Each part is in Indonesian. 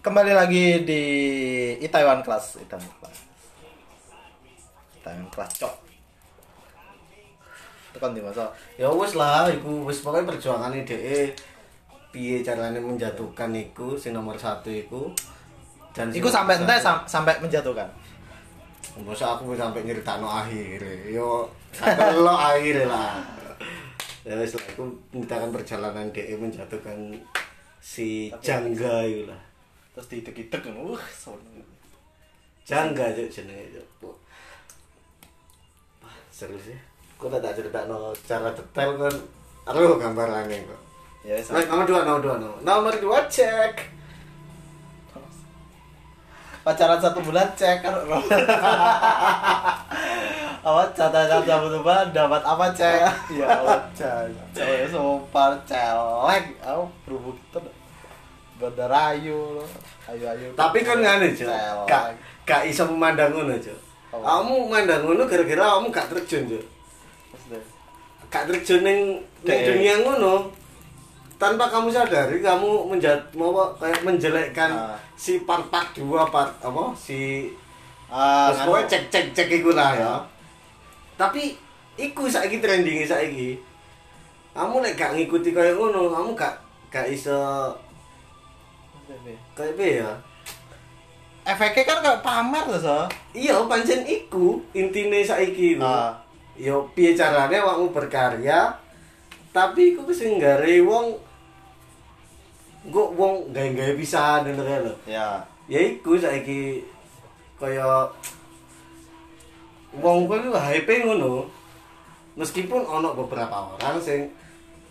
kembali lagi di Itaewon Class Itaewon Class. Itaewon Class cok. Tekan di masa ya wis lah iku wis pokoknya perjuangan DE piye caranya menjatuhkan iku sing nomor satu iku? Dan Iku sampai satu- sam- sampai menjatuhkan? Masa aku sampai nyeritakno akhir yo sampai lo akhir lah. Ya wis lah aku menceritakan perjalanan DE menjatuhkan si Jangga itu lah. Terus diitek-itek uh sono. Jangga aja jenenge Cuk. Seru sih. Kok tak cerita secara detail kan? Aduh gambarannya kok. Ya Baik, nomor dua, nomor dua, nomor, nomor dua cek. pacaran satu bulan cek kan apa catatan bulan dapat apa cek ya Allah cek sumpah celek aku berhubung itu berderayu lo ayo ayo Tapi kan ngene, Cuk. Celek. Gak gak iso memandang ngono. Apa? Kamu memandang ngono gara-gara kamu gak terjun. Maksudnya, Gak terjun ning Dek. dunia ngono. Tanpa kamu sadari kamu menjat mau kayak menjelekkan Ah. si part part dua part apa si ah Terus pokoknya cek cek cek iku lah ya. Tapi iku saiki trending saiki. Kamu nek gak ngikuti kaya ngono, kamu gak gak iso kayak apa ya? efeknya kan kayak pamer loh so Iya, pancen iku intine saiki iku. Ah. Yo piye carane awakmu berkarya tapi iku wis nggare wong Gue wong gawe-gawe pisan ngono lho. ya Ya iku saiki kaya wong kuwi hype ngono. Meskipun ana beberapa orang sing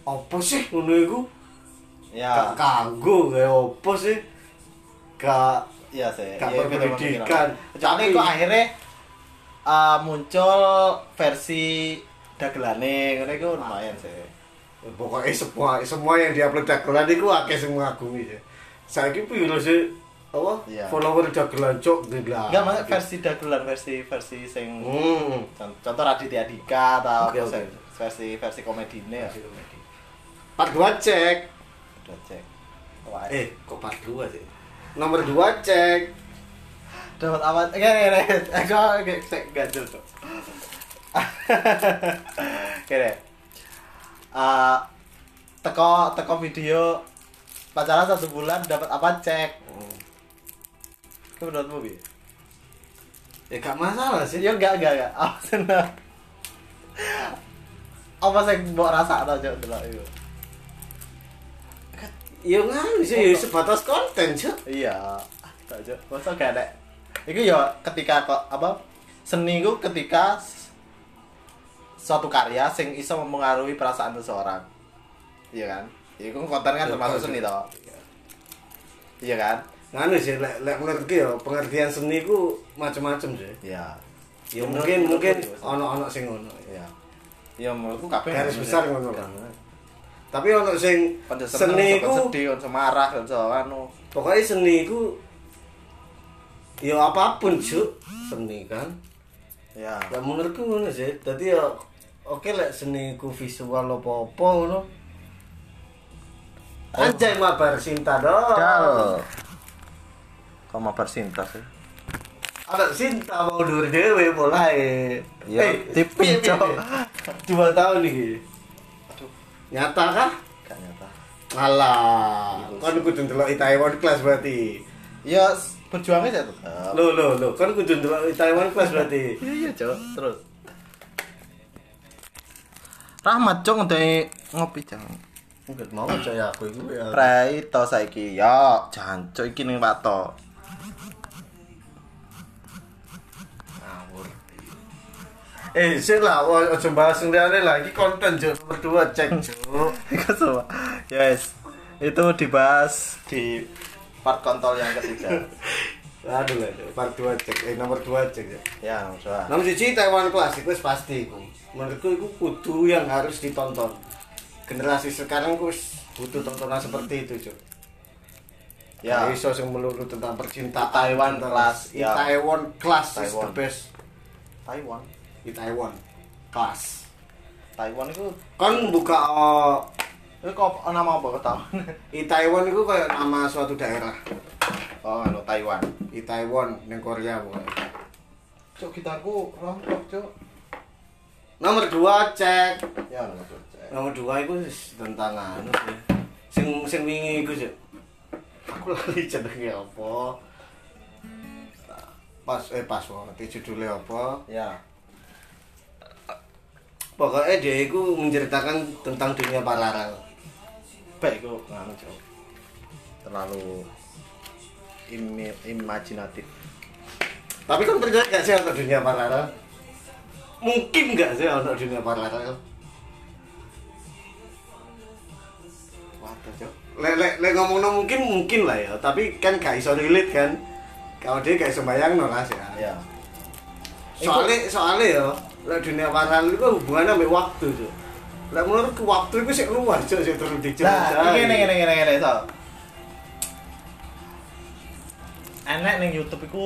apa sih ngono iku? ya kanggo gawe apa sih? Gak iya sih Gak memang kecuali Tapi- kok akhirnya uh, muncul versi dagelane ngono iku lumayan sih pokoknya semua semua yang diupload dagelan itu akeh semua ngagumi ya. Saiki piro sih apa? Iya. Follower dagelan cok gila. enggak maksudnya versi dagelan versi versi sing Hmm. Con- contoh Raditya Dika atau oke. sih, versi versi komedine ya Part 2 cek. udah cek Wah, Eh, kok part 2 sih? Nomor 2 cek. dapat apa enggak enggak enggak enggak enggak cek ganjel tuh kira uh, teko teko video pacaran satu bulan dapat apa cek itu menurutmu bi? Ya gak masalah sih. ya enggak enggak enggak. Apa seneng apa sih mau rasa atau jauh dulu itu Ya nganu sih, ya sebatas konten cok. iya. Tak jauh masa gak ada? Itu ya ketika kok apa seni itu ketika suatu karya sing iso mempengaruhi perasaan seseorang. Iya kan? Itu konten kan Ya, termasuk seni toh. Iya kan Nganu sih, lek lek menurutku ya pengertian seni ku macam-macam sih. Ya. Menurut- mungkin mungkin menurutku, ono-ono sing ngono. iya iya menurutku kabeh Garis besar ngono Kan. kan. Tapi ono sing seni ku sedih semarah kan so anu. Pokoknya seni ku ya apa pun cuk seni kan. Ya. Ya menurutku ngono sih. Tadi ya oke lek seni ku visual apa-apa ngono. Anjay mabar cinta dong Kau mau bersinta sih? ada cinta mau dur dewe mulai Ya, tipis, piye, piye, Cok. dua tahun nih Aduh, nyata kah gak nyata. Alah, kan kudu ndelok Taiwan kelas berarti. Ya, berjuangnya saya tetap. Lo lo lo, kan kudu ndelok Taiwan kelas berarti. Iya iya cok, terus. Rahmat cok ngenteni ngopi cok. Enggak mau percaya aku itu ya. Prei to saiki. Ya, jancuk iki ning Pak. Eh, sih lah, ojo bahas sendiri lagi konten juk nomor dua cek juk. Iku semua. Yes. Itu dibahas di part kontol yang ketiga. Aduh lah, Cuk. part dua cek, eh nomor dua cek ya. ya, coba. Nomor siji Taiwan kelas itu wis pasti iku. Menurutku itu kudu yang harus ditonton. Generasi sekarang ku wis butuh tontonan seperti itu, Cuk. Ya. Ya, iso sing melulu tentang percintaan Taiwan Di ya. Taiwan class is the Taiwan. best. Taiwan. Di Taiwan class. Taiwan itu Kan buka uh, Itu kok nama apa kau tahu? Itaewon itu kayak nama suatu daerah. Oh, anu Taiwan. Itaewon ning Korea pokoknya. Cuk gitarku rontok, Cuk. Nomor dua cek. Ya, anu Cuk. Nomor dua itu tentang anu sih. Sing sing wingi iku sih. Aku lali jenenge apa. Pas eh pas wae judulnya apa. Ya. Pokoknya dia itu menceritakan tentang dunia paralel. Baik iku nganu, Cuk. Terlalu imi imajinatif. Tapi kan percaya gak sih untuk dunia paralel? Mungkin gak sih untuk dunia paralel? Waduh, Cuk. Lek lek lek ngomong mungkin mungkin lah ya, tapi kan gak iso relate kan. Kalau dia gak iso bayang no lah ya. Ya. Soalnya soalnya ya, lek dunia paralel itu hubungannya sama waktu tuh. Lek menurutku waktu itu sih luas cok sih terus Nah, dijelajah. ini ngene ngene ngene so. Enek ning YouTube iku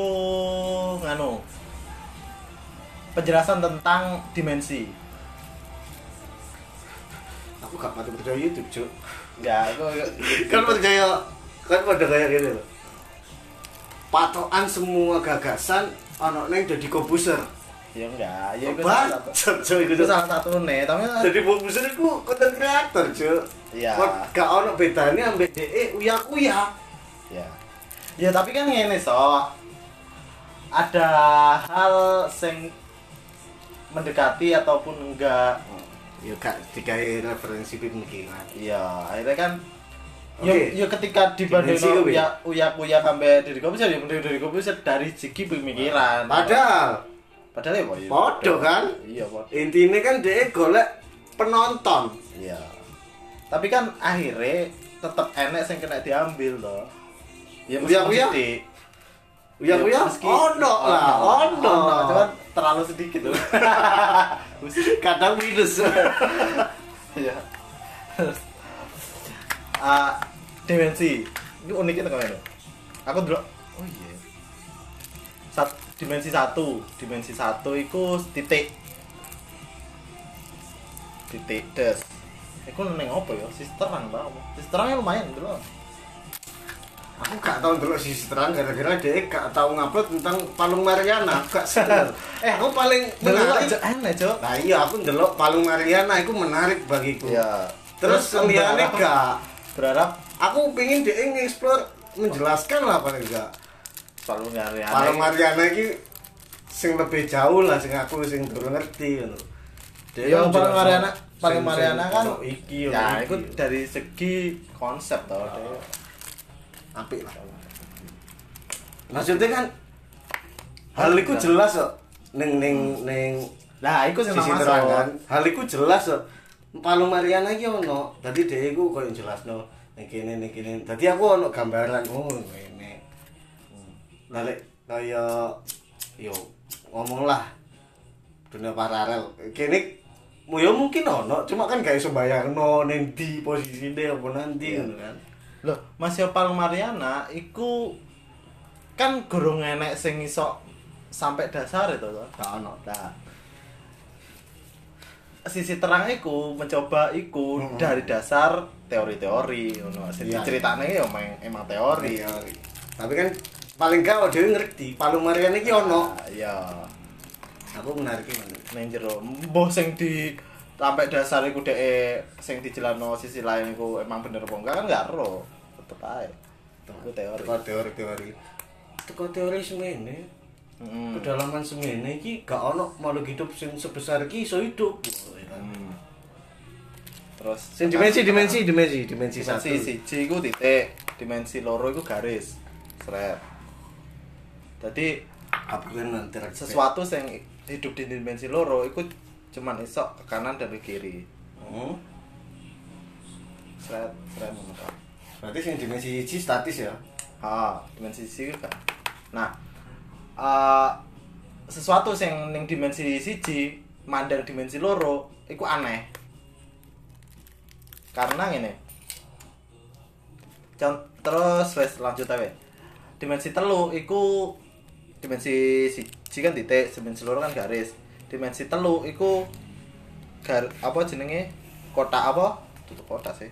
nganu. Penjelasan tentang dimensi. Aku gak pati percaya YouTube cok. Ya, aku kan percaya kan pada kayak gini loh. Patokan semua gagasan anak neng jadi komposer. ya enggak, ya itu salah satu. Bacot cok itu salah satu nih, tapi Jadi komposer itu konten kreator cok. Iya. Gak ono bedanya ambek DE uya uya. ya. Ya tapi kan ngene so. Ada hal sing mendekati ataupun enggak Ya gak dikai referensi pemikiran. Iya, akhirnya kan Yo, Oke. yo ketika dibanding Dimensi kuwi. uya uya uya sampai dari komputer ya dari dari komputer dari segi pemikiran. Padahal padahal ya iya. Podo kan? Iya, Pak. intinya kan DE golek penonton. Iya. Tapi kan akhirnya tetap enek sing kena diambil loh. Ya mesti- Uya ya, uya meski- ono lah, ono. Cuman terlalu sedikit loh. Kadang minus. Iya. Ah, dimensi. Ini uniknya tekan ini. Aku dulu oh iya. Sat, dimensi satu, dimensi satu itu titik. Titik des. Iku neng apa ya? Sisteran bang. Sisterannya lumayan dulu. Aku gak tau ndelok sisi terang gara-gara DE gak tau ngupload tentang Palung Mariana. Aku Gak seneng. Eh, aku paling Dulu menarik. aja enak, Cok. Nah iya aku ndelok Palung Mariana itu menarik bagiku. Iya. Terus liane berharap- gak. berharap Aku pengen DE nge-explore menjelaskan lah paling gak. selalu nyari Palung Mariana iki sing lebih jauh lah sing aku sing durung ngerti ngono. Dia Ya, Palung Mariana, Palung sing- Mariana kan iki ya iki. itu dari segi konsep toh. dia. Apik lah. Maksudnya kan hal itu jelas kok ning ning ning Nah, itu sing sisi terang kan. Hal itu jelas kok. Palung Mariana iki ono. Dadi dhek iku koyo jelasno ning kene ning kene. Dadi aku ono gambaran oh ngene. Lah lek kaya yo ngomong lah dunia paralel. Kene yo mungkin ono, cuma kan gak iso bayangno ning di posisine apa nanti ngono kan. Loh, Mas yo Palung Mariana iku kan gurung enek sing iso sampai dasar itu toh. Gak ono. Sisi terang iku mencoba iku Mm-mm. dari dasar teori-teori ngono. Sing Iya. diceritane ya emang, emang teori. Teori. Tapi kan paling gak dhewe ngerti, Palung Mariana iki ono. Nah, Iya. Aku menarik mana? Ning jero mbah sing di sampai dasar iku dhek sing dijelasno sisi lain iku emang bener apa enggak kan enggak ero. Tetep ae. Itu teori. Teko teori-teori. Teko teori semene, Mm. kedalaman semene iki gak ono makhluk hidup sing sebesar iki iso hidup. Hmm. Terus Sing dimensi dimensi dimensi dimensi satu. dimensi siji iku titik, dimensi loro iku garis. Sret. Jadi apa kan sesuatu yang hidup di dimensi loro iku cuman iso ke kanan dan ke kiri. Sret, sret ngono kan. Berarti sing dimensi siji statis ya. Ah, dimensi siji kan. Nah, eh sesuatu yang ning dimensi siji mandang dimensi loro iku aneh. Karena ngene. Con terus wes lanjut aja. Dimensi telu iku dimensi siji kan titik, dimensi loro kan garis. Dimensi telu iku gar apa jenenge kotak apa? tutup kota sih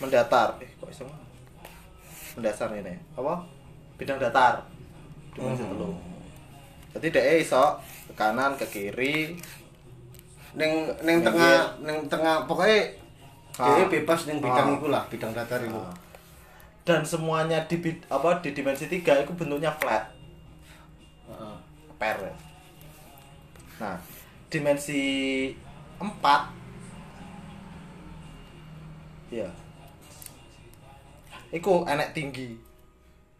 mendatar eh kok iso ngono? mendasar ini apa bidang datar dimensi Hmm. telu jadi dia iso ke kanan ke kiri ning Ning tengah ning tengah pokoknya Ah. dia bebas ning bidang Ah. iku lah, bidang datar iku. Nah, dan semuanya di apa di dimensi tiga itu bentuknya flat Heeh. per ya. Nah dimensi 4 ya Iku enek tinggi.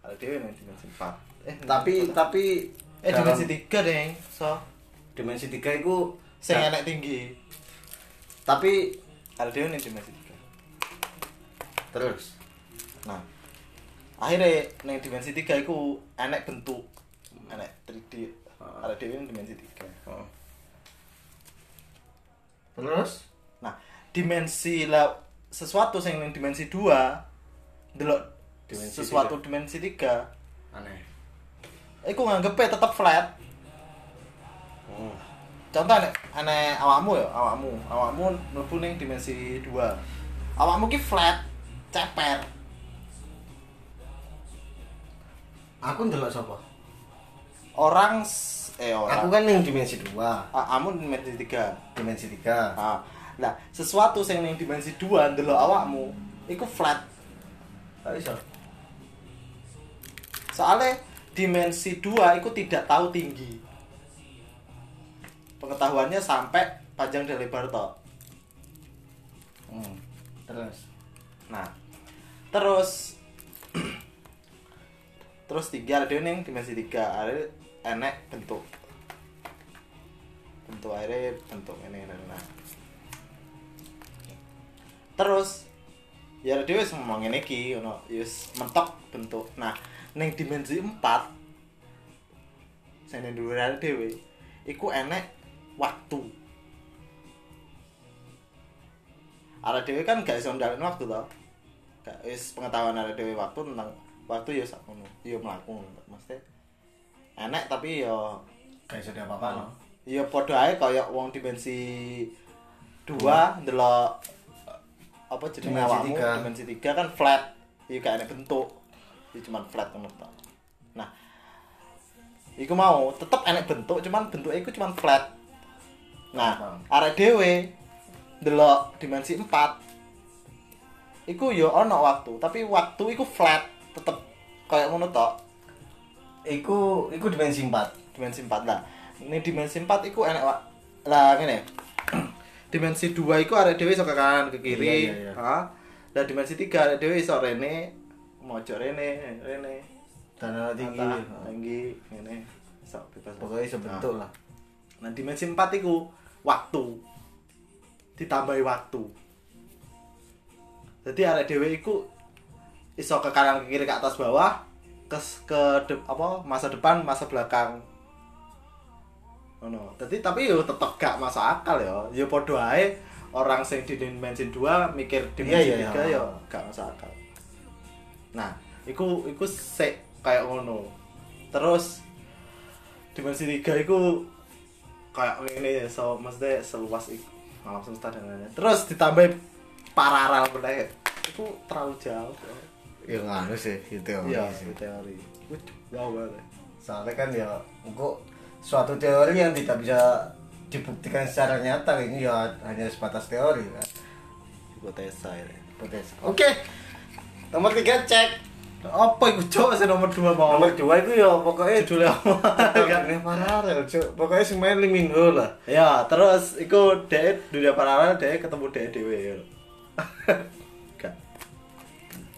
Ada dewe nih dimensi 4 eh Tapi tapi eh dalam dimensi 3 deh so. Dimensi 3 iku sing enek tinggi. Tapi ada dewe nih dimensi 3 terus? Nah akhirnya ning dimensi 3 iku enek bentuk enek 3D ada dewe ning dimensi 3 Oh. Terus Nah, dimensi lah sesuatu yang dimensi 2 delok Dimensi sesuatu dimensi 3 aneh. iku nganggepnya tetap flat. Oh. Contoh nek ane awakmu ya, awakmu, awakmu mlebu ning dimensi 2. Awakmu ki flat, ceper. Aku ndelok sapa? Orang eh orang. Aku kan ning dimensi 2, Ah, amun dimensi 3. dimensi 3. Ah, lah sesuatu yang ning dimensi 2 ndelok awakmu iku flat. Tak. Soalnya dimensi 2 itu tidak tahu tinggi. Pengetahuannya sampai panjang dan lebar toh. Hmm. Terus Nah, terus terus tiga ada ning dimensi tiga ada enek bentuk bentuk airnya bentuk ini ini, nah terus ya dia wis ngomong ngene iki ono wis mentok bentuk. Nah ning dimensi 4 sing ning dhuwur dhewe iku enek waktu. Arek dhewe kan gak iso ndalekno waktu to. Gak wis pengetahuan arek dhewe waktu tentang waktu ya sak ngono ya mlaku mesti enek tapi ya gak iso apa-apa no. ya padha ae kaya wong dimensi 2 ndelok apa jenenge awakmu? tiga. dimensi 3 kan flat. Ya gak enek bentuk. Ya cuman flat ngono tok. Nah iku mau tetep enek bentuk cuman bentuknya iku cuman flat. Nah arek dhewe ndelok dimensi 4 iku yo ono waktu tapi waktu iku flat tetep kayak ngono tok Iku iku dimensi 4. dimensi 4 lah. Ini dimensi 4 iku enek wa- lah ngene. Dimensi 2 iku arek dhewe iso ke kanan ke kiri. Iya, iya, iya. ha? Dan dimensi 3 arek dhewe iso rene mojok rene rene. Dan tinggi. Tinggi ngene. Iso bebas. Pokoknya iso bentuk lah. nah dimensi 4 iku waktu. Ditambahi waktu. Jadi arek dhewe iku iso ke kanan ke kiri ke atas bawah ke ke de- apa masa depan masa belakang. Ngono. Jadi tapi yo tetep gak masuk akal yo. Yo podo ae orang sing di dimensi 2 mikir dimensi Iya, iya, 3 iya. yo gak masuk akal. Nah iku iku sik kayak ngono. Terus dimensi 3 iku kayak ini so maksudnya seluas itu alam semesta dan lain-lain terus ditambah paralel bener itu terlalu jauh Ya nganu sih, itu iya sih. itu teori wow banget Soalnya kan ya engko suatu teori yang tidak bisa dibuktikan secara nyata ini ya hanya sebatas teori kan. hipotesa ini Hipotesa. Oke. Nomor tiga cek. apa itu cowok sih nomor dua mau Nomor dua itu ya pokoknya judulnya apa Ini paralel, Cuk. Pokoknya si main Lee Min Ho lah. ya terus itu dia dunia paralel dia ketemu dia dewe ya Gak.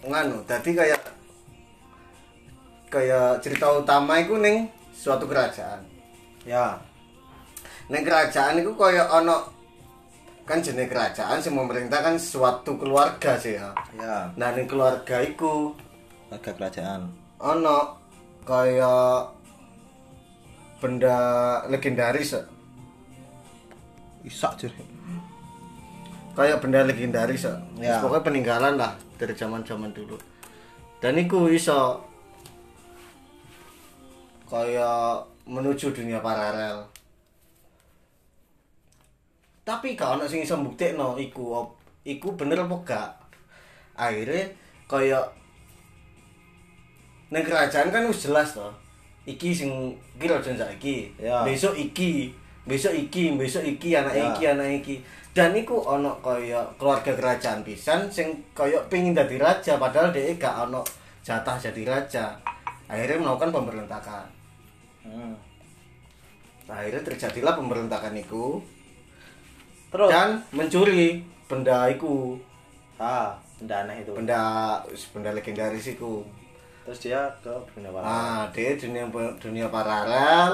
Nganu, tadi kayak kayak cerita utama itu neng suatu kerajaan. ya Neng kerajaan itu kayak ono kan jenis kerajaan sih memerintahkan suatu keluarga sih ya. ya Nah, neng keluarga itu agak kerajaan ono kayak benda legendaris ya. isak jadi kayak benda legendaris ya. Ya. Pokoknya peninggalan lah dari zaman-zaman dulu. Dan iku iso kayak menuju dunia paralel. Tapi kalau ono sing iso mbuktekno iku op- iku bener apa gak akhirnya kaya ning kerajaan kan wis jelas toh iki sing iki raja saiki Ya. besok iki besok iki besok iki anak Ya. iki anak iki dan iku ono kaya keluarga kerajaan pisan sing kaya pengin dadi raja padahal dia gak ono jatah jadi raja akhirnya melakukan pemberontakan Hmm. akhirnya terjadilah pemberontakan itu Terus dan mencuri benda iku ah, benda aneh itu. benda benda legendaris iku Terus dia ke dunia paralel. ah dia dunia dunia paralel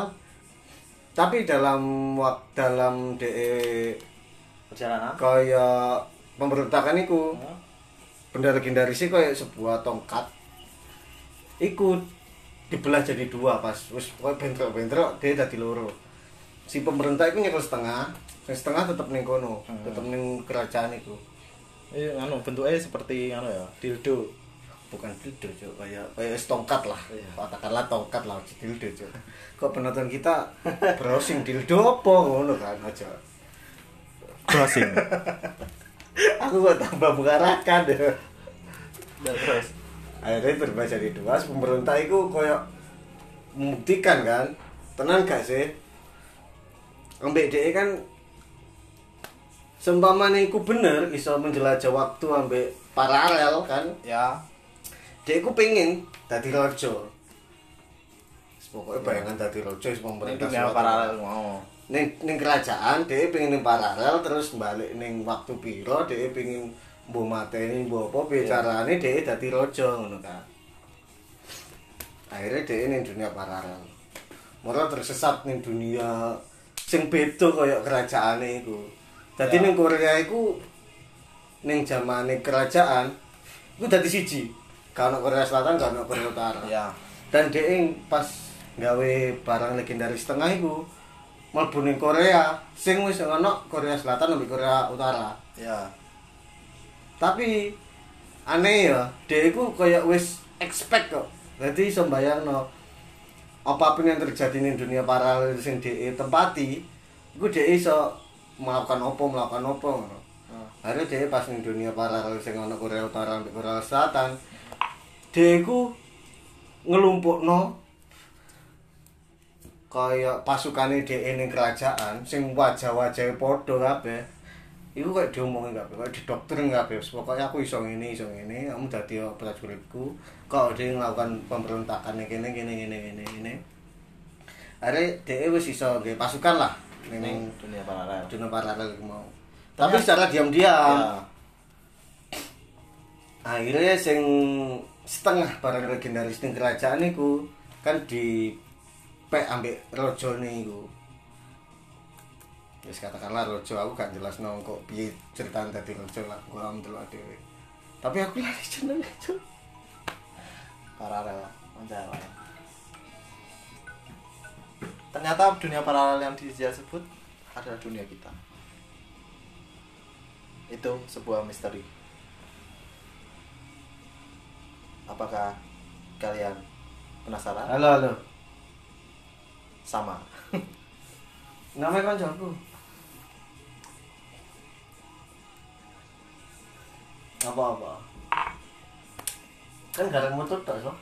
tapi dalam dalam de Perjalanan. kaya pemberontakan iku Hmm. benda legendaris iku kayak sebuah tongkat iku dibelah jadi dua pas wis bentrok-bentrok dia dadi loro si pemerintah itu nyekel setengah yang setengah tetep ning kono Hmm. tetep ning kerajaan iku Iya, anu bentuknya seperti anu ya, dildo. Bukan dildo cok kayak kayak wis tongkat lah. Iya. katakanlah tongkat lah dildo cok kok penonton kita browsing dildo apa? Ngono kan aja Crossing. aku kok tambah mengarahkan deh terus. akhirnya berubah jadi dua pemerintah itu koyo membuktikan kan. Tenang gak sih? Ambek DE kan seumpamanya iku bener iso menjelajah waktu ambek paralel kan. Ya. Dia iku pengen dadi rojo pokoknya bayangan dadi rojo is Ini pemerintah dunia suatu- paralel mau. ning ning kerajaan dia pengen ning paralel terus balik ning waktu piro dia pengen mbok mateni mbok apa piye Iya. carane dia dadi raja ngono kan akhirnya dia ning dunia paralel. Malah tersesat ning dunia sing beda kaya kerajaane iku. Dadi ning Korea iku ning zamane kerajaan iku dadi siji ono Korea Selatan ono Korea Utara Ya. dan dia pas gawe barang legendaris tengah mlebu ning Korea sing wis ono Korea Selatan lebih Korea Utara Ya. tapi aneh ya dia iku kayak wis expect kok jadi iso bayangno apapun yang terjadi di dunia paralel sing dia tempati iku dia iso melakukan opo melakukan opo ngono Hmm. akhirnya dia pas ning dunia paralel sing ono Korea Utara sampai Korea Selatan dia iku ngelumpukno kaya pasukane dhek ning kerajaan sing wajah-wajahe padha kabeh. Iku kayak diomongin kabeh kayak didoktrin kabeh. Pokoknya aku iso ngene iso ngene kamu dadi prajuritku kok dia melakukan pemberontakan gini gini gini gini gini akhirnya dia wis iso nggih pasukan lah ning dunia paralel. dunia paralel mau. Tapi secara diam-diam. Ya. akhirnya sing setengah barang legendaris ning kerajaan iku kan di pek ambek rojone iku wis katakanlah rojo aku gak jelas nong kok piye ceritane dadi rojo lah gua am delok dhewe tapi aku lari jeneng Cuk. Paralel. Menjalan. Ternyata dunia paralel yang dia sebut adalah dunia kita. Itu sebuah misteri. Apakah kalian penasaran? halo halo. Sama. namanya kancaku apa apa kan garang motor tak so.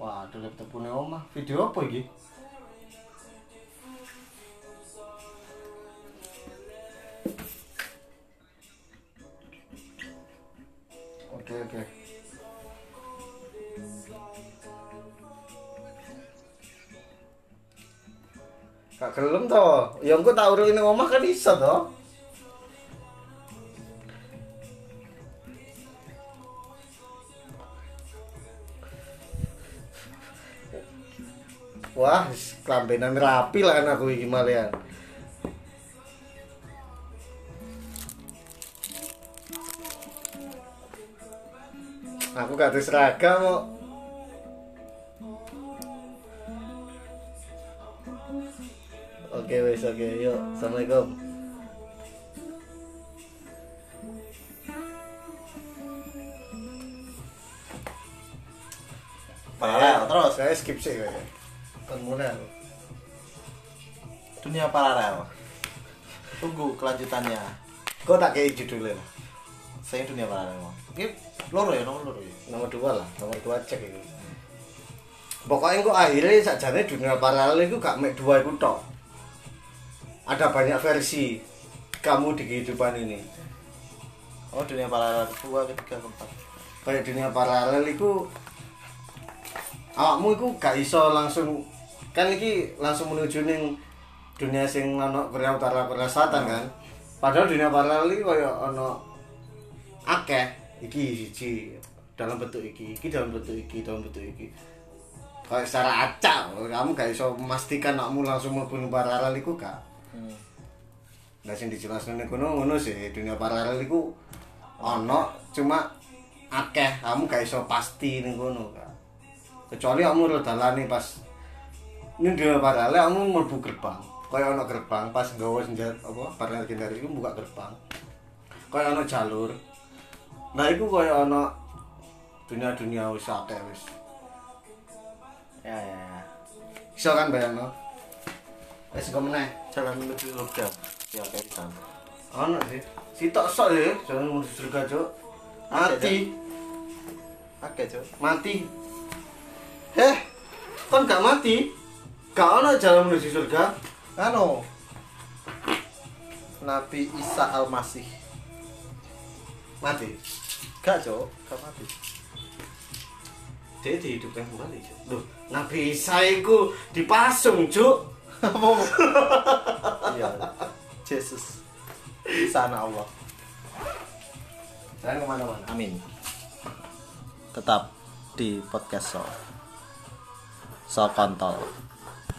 Wah ada laptop punya omah. Video apa ini Gak gelem to. Ya engko tak urung ning omah kan iso to. Wah, kelambenan rapi lah kan aku iki malian. Aku gak ada seragam. Oke wes oke yuk assalamualaikum. Paralel terus. Saya skip sih kayaknya. Kan mulai aku. dunia paralel tunggu kelanjutannya Kau tak kayak judulnya lah. saya dunia paralel ini loro ya nomor loro ya Nomor dua lah, nomor dua cek itu. Pokoknya kok akhirnya sajane dunia paralel itu gak mek dua itu tok. Ada banyak versi kamu di kehidupan ini. oh dunia paralel kedua ketiga keempat Kayak dunia paralel itu awakmu itu gak iso langsung kan iki langsung menuju ning dunia sing ono Korea Utara Korea Selatan kan. Padahal dunia paralel iki koyo ono akeh iki siji dalam bentuk iki, iki dalam bentuk iki, dalam bentuk iki. Kayak secara acak, kamu gak iso memastikan kamu langsung ning paralel iku gak. Hmm. Nah sing dijelasno ning kono ngono sih, dunia paralel iku ono cuma akeh, kamu gak iso pasti ning kono. Kecuali kamu ro dalane pas ning dunia paralel kamu mlebu gerbang. Kaya ono gerbang pas nggawa senjata apa paralel legendaris iku buka gerbang. Kaya ono jalur. Nah iku kaya ono dunia-dunia wis akeh wis. ya ya Iso kan bayangno? Wis engko meneh. jalan menuju surga ya kayak sana. Ono sih. Sitok sok ya, jangan menuju surga, Cuk. Mati. oke cok mati. Heh kan gak mati? Gak ono jalan menuju surga. Anu Nabi Isa Al Masih mati? Gak cok gak mati. Dia dihidupkan kembali Cuk. loh Nabi Isa iku dipasung cuk apa iya. Yesus Isa anak Allah. Jangan ke mana-mana? Amin. Tetap di podcast so. So kontol